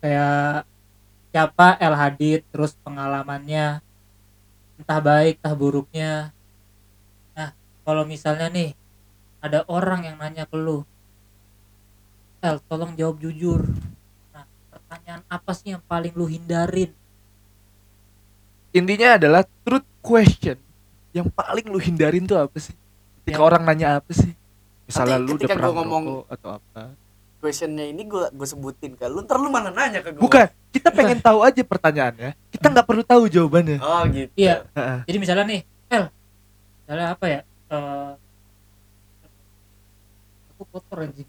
kayak siapa El Hadid terus pengalamannya entah baik entah buruknya. Nah, kalau misalnya nih ada orang yang nanya ke lu, El tolong jawab jujur. Nah, pertanyaan apa sih yang paling lu hindarin? Intinya adalah truth question. Yang paling lu hindarin tuh apa sih? Ketika Ya. orang nanya apa sih? Misalnya Nanti lu udah pernah ngomong- atau apa? questionnya ini gue gue sebutin ke lu ntar lu mana nanya ke gue Bukan, kita pengen [LAUGHS] tahu aja pertanyaannya. Kita nggak perlu tahu jawabannya. oh gitu Iya, Heeh. jadi misalnya nih, El, misalnya apa ya? Eh, aku kotor anjing.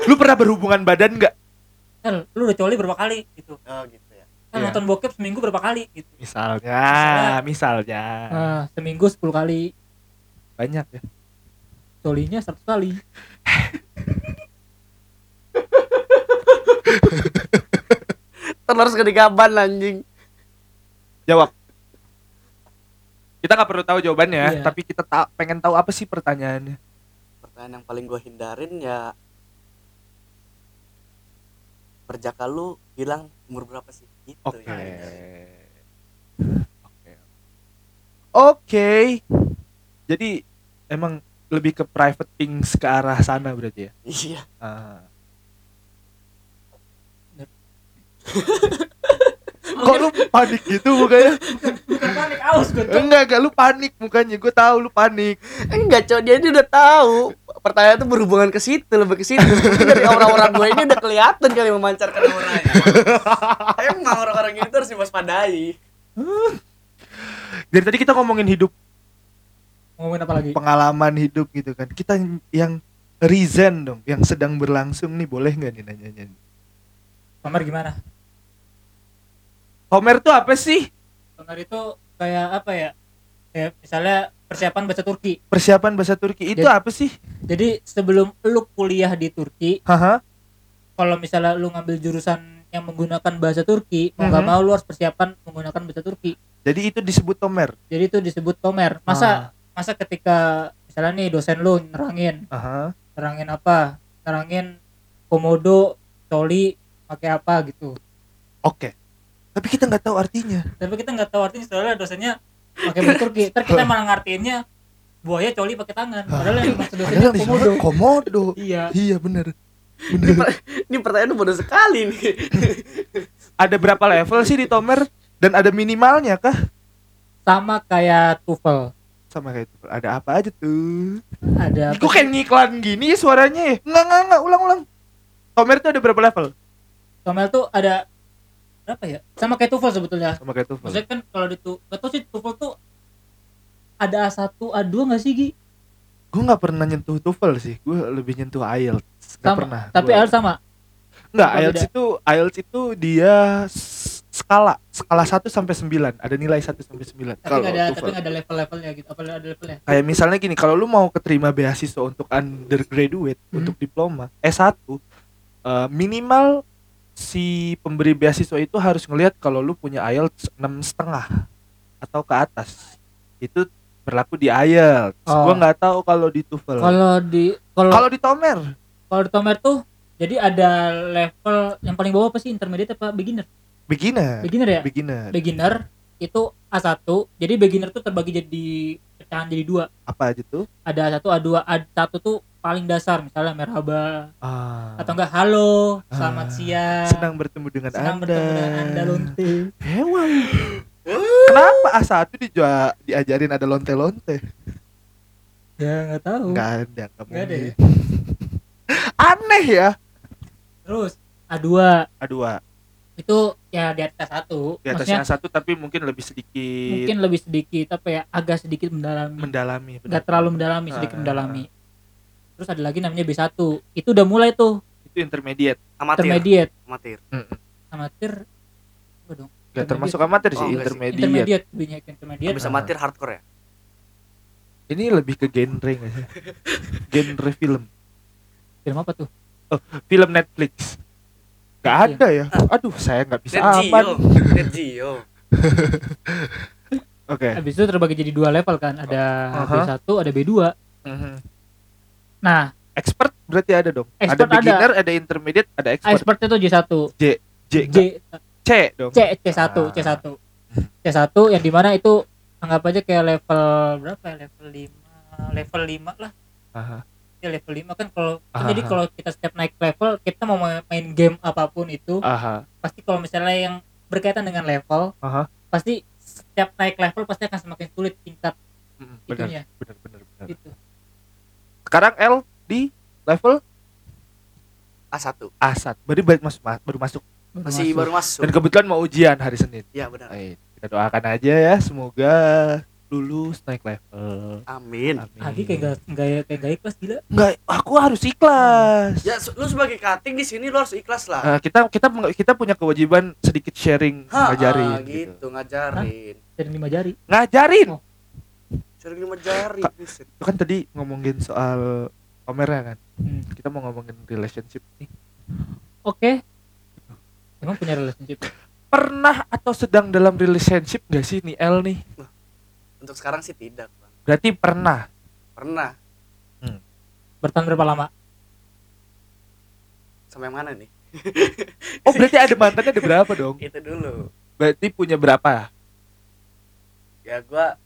Lu pernah berhubungan badan nggak? El, lu udah coli berapa kali gitu? oh gitu El Iya. nonton bokep seminggu berapa kali gitu? Misalnya, misalnya Nah, seminggu 10 kali, banyak ya. colinya 100 kali. Telur segede gaban anjing. Jawab. Kita nggak perlu tahu jawabannya, Iya. tapi kita ta- pengen tahu apa sih pertanyaannya. Pertanyaan yang paling gue hindarin ya Perjaka lu bilang umur berapa sih? Gitu Oke. yang hindarin. Oke. Oke. Jadi emang lebih ke private things ke arah sana berarti ya. Iya. Ah. [LAUGHS] Kok lu panik gitu mukanya? bukan panik aus gue Enggak, enggak lu panik mukanya. Gue tahu lu panik. Enggak, cowok dia ini udah tahu. Pertanyaan itu berhubungan ke situ, lebih ke situ. Dari orang-orang gue ini udah kelihatan kali memancarkan auranya. [LAUGHS] Emang orang-orang ini tuh harus diwaspadai. Dari tadi kita ngomongin hidup, ngomongin apa lagi pengalaman hidup gitu kan. Kita yang reason dong, yang sedang berlangsung nih boleh nggak nih nanyanya? Pamer gimana Homer tuh apa sih? Pamer itu kayak apa ya kayak misalnya persiapan bahasa Turki Persiapan bahasa Turki itu Jadi- apa sih? jadi sebelum lu kuliah di Turki kalau misalnya lu ngambil jurusan yang menggunakan bahasa Turki mau nggak Mhm. mau lu harus persiapan menggunakan bahasa Turki Jadi itu disebut Homer. jadi itu disebut tomer masa masa ketika misalnya nih dosen lu nerangin Aha. nerangin apa nerangin komodo coli pakai apa gitu Oke. Tapi kita nggak tahu artinya. tapi kita nggak tahu artinya soalnya dosennya pakai bahasa Turki ntar kita malah ngartiinnya buaya coli pakai tangan padahal yang maksud dosennya komodo komodo. [LAUGHS] iya Iya bener. Bener. Ini pertanyaan bodoh sekali nih. [LAUGHS] ada berapa level sih di Tomer dan ada minimalnya kah? sama kayak TOEFL Sama kayak itu. Ada apa aja tuh? ada Kok kayak ngiklan gini ya suaranya ya? Enggak, enggak, enggak, ulang-ulang. Tomer tuh ada berapa level? Tomel tuh ada berapa ya sama kayak TOEFL sebetulnya Sama kayak TOEFL. maksudnya kan kalau di tu gak tau sih TOEFL tuh ada A1 A2 gak sih Gi? Gue nggak pernah nyentuh TOEFL sih. Gue lebih nyentuh IELTS. Nggak Sama, pernah. tapi Gua- IELTS sama Enggak, apa IELTS beda? itu IELTS itu dia skala, skala 1 sampai 9. Ada nilai 1 sampai 9. tapi Kalau nggak ada TOEFL. tapi nggak ada level-levelnya gitu apa ada levelnya Kayak misalnya gini, kalau lu mau keterima beasiswa untuk undergraduate, Hmm. untuk diploma S1, eh, minimal si pemberi beasiswa itu harus ngelihat kalau lu punya IELTS enam setengah atau ke atas. Itu berlaku di IELTS. Oh. Gua nggak tahu kalau di TOEFL. kalau di kalau Kalau di Tomer, kalau di Tomer tuh jadi ada level yang paling bawah apa sih intermediate apa beginner beginner. beginner ya Beginner. beginner itu A1 jadi beginner tuh terbagi jadi pecahan jadi dua Apa aja tuh? ada A1 A2 A1 tuh paling dasar misalnya merhaba Ah. atau enggak halo selamat Ah. siang senang bertemu dengan senang Anda. bertemu dengan anda lonte Hewan. [GASPS] Kenapa A1 dijua- diajarin ada lonte-lonte? ya nggak tahu Enggak ada, enggak Nggak ada ya? [LAUGHS] Aneh ya. terus A2 A2 itu ya di atas satu di maksudnya atasnya A1 tapi mungkin lebih sedikit mungkin lebih sedikit apa ya agak sedikit mendalami mendalami. nggak terlalu mendalami sedikit Ah. mendalami terus ada lagi namanya B1 itu udah mulai tuh Itu intermediate. Amatir. intermediate Amatir. amatir apa dong Enggak Intermediate. termasuk amatir Oh, sih, enggak sih. intermediate. intermediate lebihnya intermediate Bisa amatir hardcore ya? Ini lebih ke genre nggak sih? genre film. film apa tuh Film Netflix. Gak Iya. ada ya. Aduh, saya nggak bisa Net aman. Net Geo. [LAUGHS] Oke. habis itu terbagi jadi dua level kan ada Aha. B1 ada B2 Mhm. Nah Expert berarti ada dong. ada Expert ada. beginner, ada. intermediate, ada expert. expert itu J1 J, J, J C dong. C C1 Ah. C1 C1 yang di mana itu anggap aja kayak level berapa ya level 5 level 5 lah Aha. ya level 5 kan kalau kan jadi kalau kita setiap naik level kita mau ma- main game apa pun itu Aha. pasti kalau misalnya yang berkaitan dengan level Aha. pasti setiap naik level pasti akan semakin sulit tingkat Mm, itunya Benar, benar, benar. gitu Sekarang L di level A1. A1. Berarti baru masuk, baru masuk. Masih masuk. baru masuk. Dan kebetulan mau ujian hari Senin. Iya benar. Baik, kita doakan aja ya semoga lulus naik level. Amin. Amin. Agi kayak gak, gak, kayak gak ikhlas gila Enggak, aku harus ikhlas. Ya lu sebagai cutting di sini lu harus ikhlas lah. Eh, kita kita kita punya kewajiban sedikit sharing Ha, ngajarin ah, gitu. gitu, ngajarin. dari lima jari Ngajarin. Oh. Sharing lima jari. buset. Itu kan tadi ngomongin soal Omer ya kan. Hmm. Kita mau ngomongin relationship nih. oke. Emang punya relationship? Pernah atau sedang dalam relationship gak sih nih? L nih untuk sekarang sih tidak bang. Berarti pernah? Pernah. Bertahan berapa lama? Sampai mana nih? Oh berarti ada mantannya ada berapa dong? Itu dulu. Berarti punya berapa? Ya gua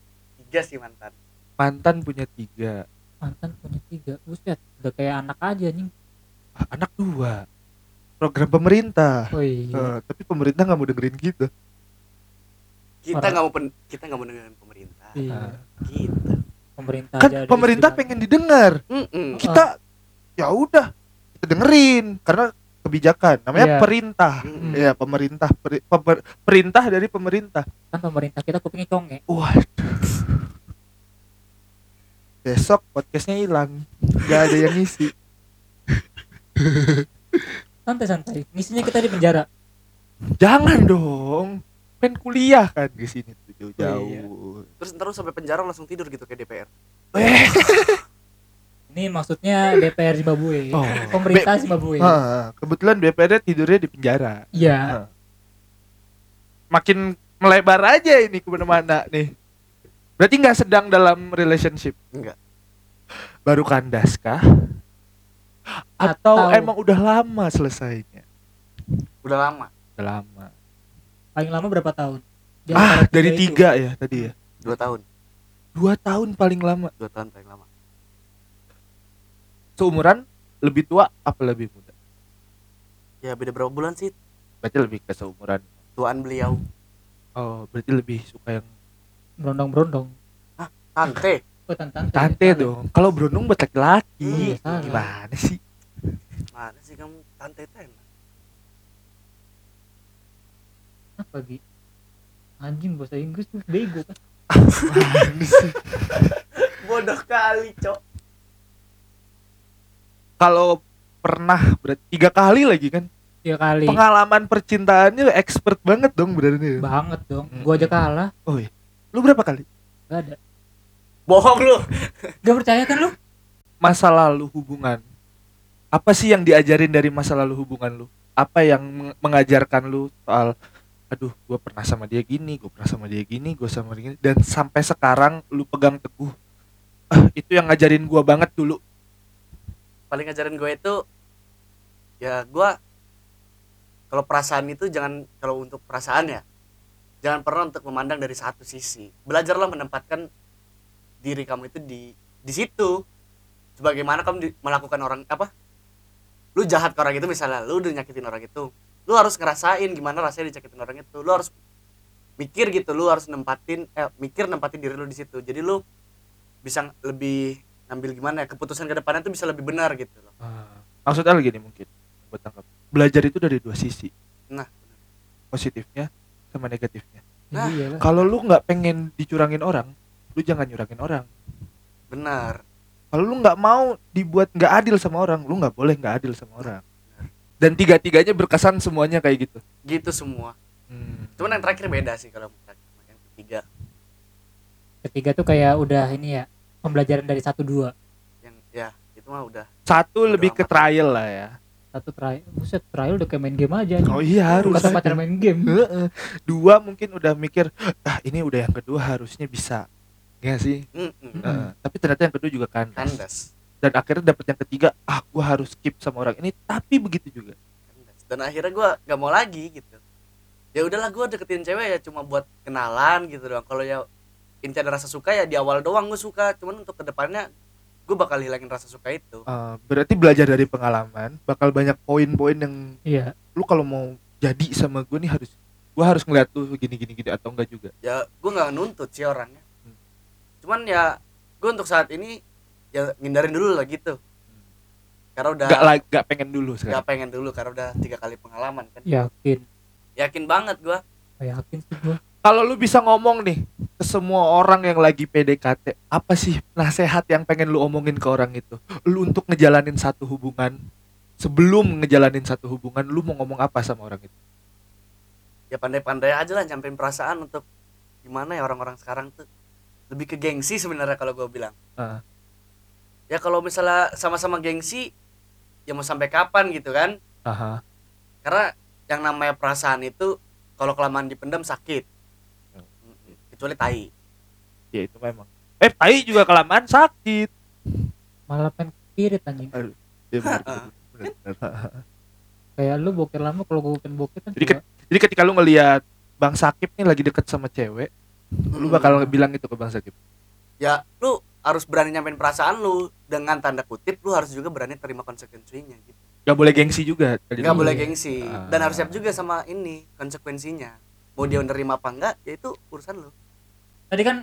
tiga sih mantan. Mantan punya tiga. Mantan punya tiga. Buset udah kayak anak aja nih Ah, anak dua. Program pemerintah. Oh iya. Eh, tapi pemerintah nggak mau dengerin gitu kita Orang- nggak mau pen, kita nggak mau dengerin pemerintah. Iya. gitu pemerintah kan pemerintah pengen didengar. Mm-mm. kita ya udah kita dengerin. Karena kebijakan namanya Iya. perintah. Mm-mm. ya pemerintah peri- pemer- perintah dari pemerintah. Kan pemerintah kita kupingnya conge. Waduh. Besok podcastnya hilang. Nggak ada yang ngisi. [LAUGHS] Santai-santai misinya kita di penjara. Jangan dong. Pengen kuliah kan di sini tuh jauh-jauh Iya. terus lu sampai penjara langsung tidur gitu kayak DPR eh [LAUGHS] ini maksudnya DPR Zimbabwe. Oh. pemerintah Zimbabwe. Ah, kebetulan DPR tidurnya di penjara. Iya. Makin melebar aja ini ke mana-mana nih. Berarti nggak sedang dalam relationship? Enggak baru kandas kah? Atau, Atau- emang udah lama selesainya? Udah lama. Udah lama. Paling lama berapa tahun? Di ah dari itu. tiga ya tadi ya? Dua tahun. Dua tahun paling lama. Dua tahun paling lama seumuran lebih tua apa lebih muda? Ya beda berapa bulan sih? Berarti lebih ke seumuran. Tuaan beliau. Oh berarti lebih suka yang berondong-berondong. Tante? Oh tante tante. Dong. Kalau berondong buat laki-laki Iya, salah. gimana sih? Mana sih kamu? Tante itu enak. Apa Gi? anjing bahasa Inggris tuh bego kan? [LAUGHS] Bodoh kali cok kalau pernah berarti tiga kali lagi kan? Tiga kali. Pengalaman percintaannya expert banget dong berarti banget dong. Hmm. gua aja kalah. Oh iya. Lu berapa kali? Gak ada. Bohong lu. [LAUGHS] Gak percaya kan lu? Masa lalu hubungan. Apa sih yang diajarin dari masa lalu hubungan lu? Apa yang meng- mengajarkan lu soal aduh gue pernah sama dia gini gue pernah sama dia gini gue sama dia gini dan sampai sekarang lu pegang teguh. Ah, itu yang ngajarin gua banget dulu paling ngajarin gue itu ya gue kalau perasaan itu jangan kalau untuk perasaan ya jangan pernah untuk memandang dari satu sisi. Belajarlah menempatkan diri kamu itu di di situ. Sebagaimana kamu di- melakukan orang apa lu jahat ke orang itu misalnya lu udah nyakitin orang itu lu harus ngerasain gimana rasanya dicakitin orang itu. Lu harus mikir gitu lu harus nempatin eh mikir nempatin diri lu di situ. Jadi lu bisa lebih ngambil gimana ya keputusan ke depannya tuh bisa lebih benar gitu loh Ah, maksudnya gini mungkin buat tangkap belajar itu dari dua sisi Nah, positifnya sama negatifnya Nah. iya kalau lu nggak pengen dicurangin orang lu jangan nyurangin orang benar. kalau lu nggak mau dibuat nggak adil sama orang lu nggak boleh nggak adil sama orang dan tiga tiganya berkesan semuanya kayak gitu Gitu semua. Hmm. Cuman yang terakhir beda sih kalau yang ketiga ketiga tuh kayak udah ini ya pembelajaran dari satu dua. Yang ya itu mah udah. Satu Udah lebih ke trial lah ya. Satu trial buset trial udah kayak main game aja oh iya harus kata pacar main game. Heeh. dua mungkin udah mikir ah ini udah yang kedua harusnya bisa. Ya sih? Mm-mm, Heeh. tapi ternyata yang kedua juga kandas. Kandas. dan akhirnya dapet yang ketiga ah gua harus keep sama orang ini. Tapi begitu juga. Kandas. Dan akhirnya gua nggak mau lagi gitu. Ya udahlah gua deketin cewek ya cuma buat kenalan gitu doang. Kalau ya inti ada rasa suka ya di awal doang gue suka. Cuman untuk ke depannya gue bakal hilangin rasa suka itu. Eh, berarti belajar dari pengalaman bakal banyak poin-poin yang iya. lu kalau mau jadi sama gue nih harus gua harus ngeliat tuh gini gini gini atau enggak juga. Ya gue nggak nuntut sih orangnya. Hmm. cuman ya gue untuk saat ini ya ngindarin dulu lah gitu. Karena udah nggak la- nggak pengen dulu sekarang? Pengen dulu karena udah tiga kali pengalaman kan. Yakin? Yakin banget gue yakin sih gua kalau lu bisa ngomong nih ke semua orang yang lagi PDKT apa sih nasehat yang pengen lu omongin ke orang itu lu untuk ngejalanin satu hubungan sebelum ngejalanin satu hubungan lu mau ngomong apa sama orang itu ya pandai-pandai aja lah nyampein perasaan untuk gimana ya orang-orang sekarang tuh lebih ke gengsi sebenarnya kalau gue bilang Ah. ya kalau misalnya sama-sama gengsi ya mau sampai kapan gitu kan Aha. karena yang namanya perasaan itu kalau kelamaan dipendam sakit. Kecuali tai. Ya itu memang. Eh tai juga kelamaan sakit. Malah pengen spirit anjing. Ya, bener, bener, bener, bener. [LAUGHS] kayak lu bokir lama kalau gue pengen bokir kan Jadi juga jadi ketika lu ngelihat bang Sakip nih lagi deket sama cewek lu Mm-mm. bakal bilang itu ke bang Sakip ya lu harus berani nyampein perasaan lu. Dengan tanda kutip lu harus juga berani terima konsekuensinya gitu. Gak boleh gengsi juga. Lu. boleh gengsi. Ah. dan harus siap juga sama ini konsekuensinya. Mau dia nerima apa enggak ya itu urusan lu tadi kan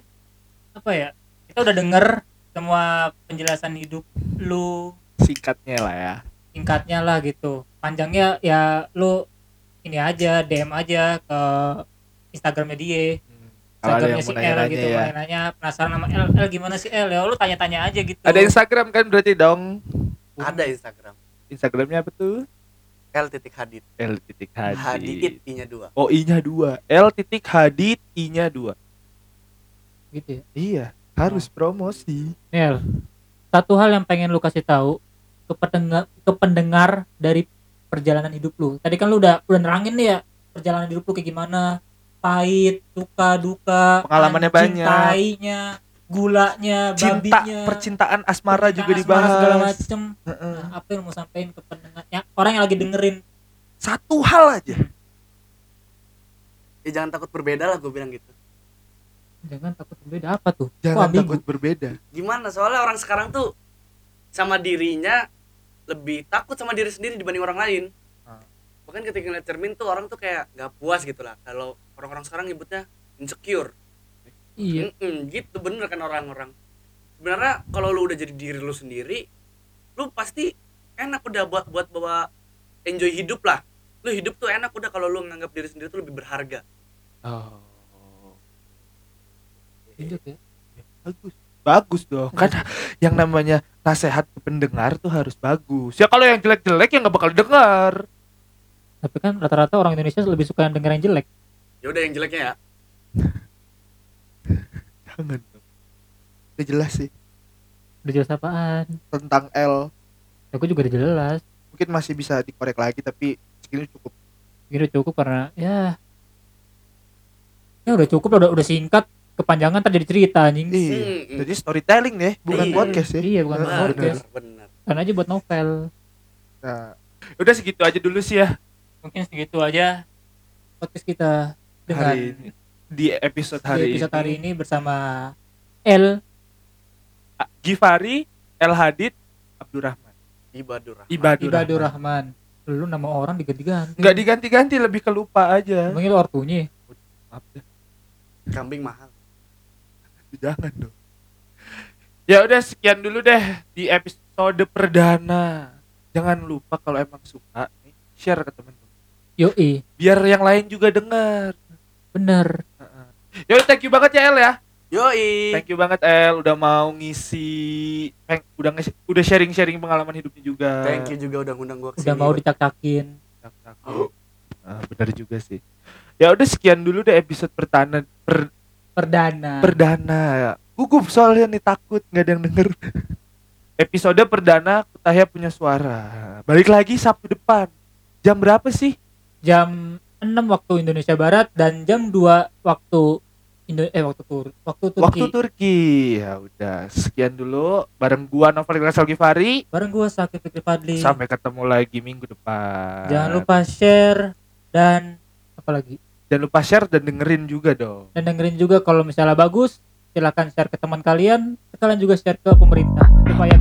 apa ya kita udah denger semua penjelasan hidup lu. Singkatnya lah ya. Singkatnya lah gitu. Panjangnya ya lu ini aja DM aja ke Instagramnya dia. Kalau ada Instagramnya yang si mau L nanya-nanya gitu ya. nanya penasaran sama L L gimana sih L? Ya lu tanya-tanya aja gitu. Ada Instagram kan berarti dong? Ada Instagram. Instagramnya apa tuh? L titik hadid. L titik hadid. Hadid i nya dua. Oh i nya dua. L titik hadid i nya dua gitu ya? Iya harus promosi. Nel satu hal yang pengen lu kasih tahu ke pendengar ke pendengar dari perjalanan hidup lu. Tadi kan lu udah udah nerangin nih ya perjalanan hidup lu kayak gimana? Pahit suka duka Pengalamannya banyak. tainya gulanya cinta babinya percintaan asmara juga percintaan, asmara, segala dibahas. macem. Heeh. Nah, apa yang mau sampein ke pendengarnya orang yang lagi dengerin? Satu hal aja. Ya jangan takut berbeda lah gue bilang gitu jangan takut berbeda apa tuh? Jangan ambigu? takut berbeda. Gimana? Soalnya orang sekarang tuh sama dirinya lebih takut sama diri sendiri dibanding orang lain. Ah. bahkan ketika ngeliat cermin tuh orang tuh kayak nggak puas gitu lah. Kalau orang-orang sekarang nyebutnya insecure. Iya. Mm-mm, gitu. Bener kan orang-orang. Sebenarnya kalau lu udah jadi diri lu sendiri lu pasti enak udah buat buat bawa enjoy hidup lah. Lu hidup tuh enak udah kalau lu nganggap diri sendiri tuh lebih berharga. Oh hidup ya? Bagus. Bagus dong. Kan [LAUGHS] yang namanya nasehat pendengar tuh harus bagus. Ya kalau yang jelek-jelek ya nggak bakal dengar tapi kan rata-rata orang Indonesia lebih suka yang denger yang jelek. Ya udah yang jeleknya ya. [LAUGHS] Jangan dong. Udah jelas sih. Udah jelas apaan? Tentang L. Aku juga udah jelas. Mungkin masih bisa dikorek lagi tapi segini cukup. Ini udah cukup karena ya. Ya udah cukup udah udah singkat kepanjangan tadi jadi cerita anjing. Iya. Mm-mm. jadi storytelling nih bukan Iya. podcast ya. Iya bukan Bener, podcast. bener kan aja buat novel. Nah, udah segitu aja dulu sih ya. Mungkin segitu aja podcast kita dengan hari ini. Di episode di hari episode ini. hari ini bersama L Gifari El Hadid Abdurrahman ibadur Rahman. Ibadur, Ibadur Rahman. Rahman. Lu nama orang diganti-ganti. Nggak diganti-ganti lebih kelupa aja. Emangnya lu ortunya? Maaf deh, kambing mahal jangan dong. Ya udah sekian dulu deh di episode perdana. Jangan lupa kalau emang suka nih share ke temen yoi. Biar yang lain juga dengar bener. Udah thank you banget ya El ya. Yoi. Thank you banget El udah mau ngisi peng, udah ngisi- udah sharing sharing pengalaman hidupnya juga. Thank you juga udah ngundang gua ke sini udah mau dicak-cakin Takut. Ah, benar juga sih. Ya udah sekian dulu deh episode pertana per, perdana. Perdana. Gugup soalnya nih takut nggak ada yang denger. [LAUGHS] Episode perdana Kutahya punya suara. Balik lagi Sabtu depan. Jam berapa sih? Jam 6 waktu Indonesia Barat dan jam 2 waktu Indo eh waktu tur waktu Turki. Waktu Turki. Ya udah sekian dulu. Bareng gua Novel Ilyas Gifari bareng gua Sakit Fikri Fadli. Sampai ketemu lagi minggu depan. Jangan lupa share dan apa lagi jangan lupa share dan dengerin juga dong. Dan dengerin juga kalau misalnya bagus silakan share ke teman kalian sekalian juga share ke pemerintah supaya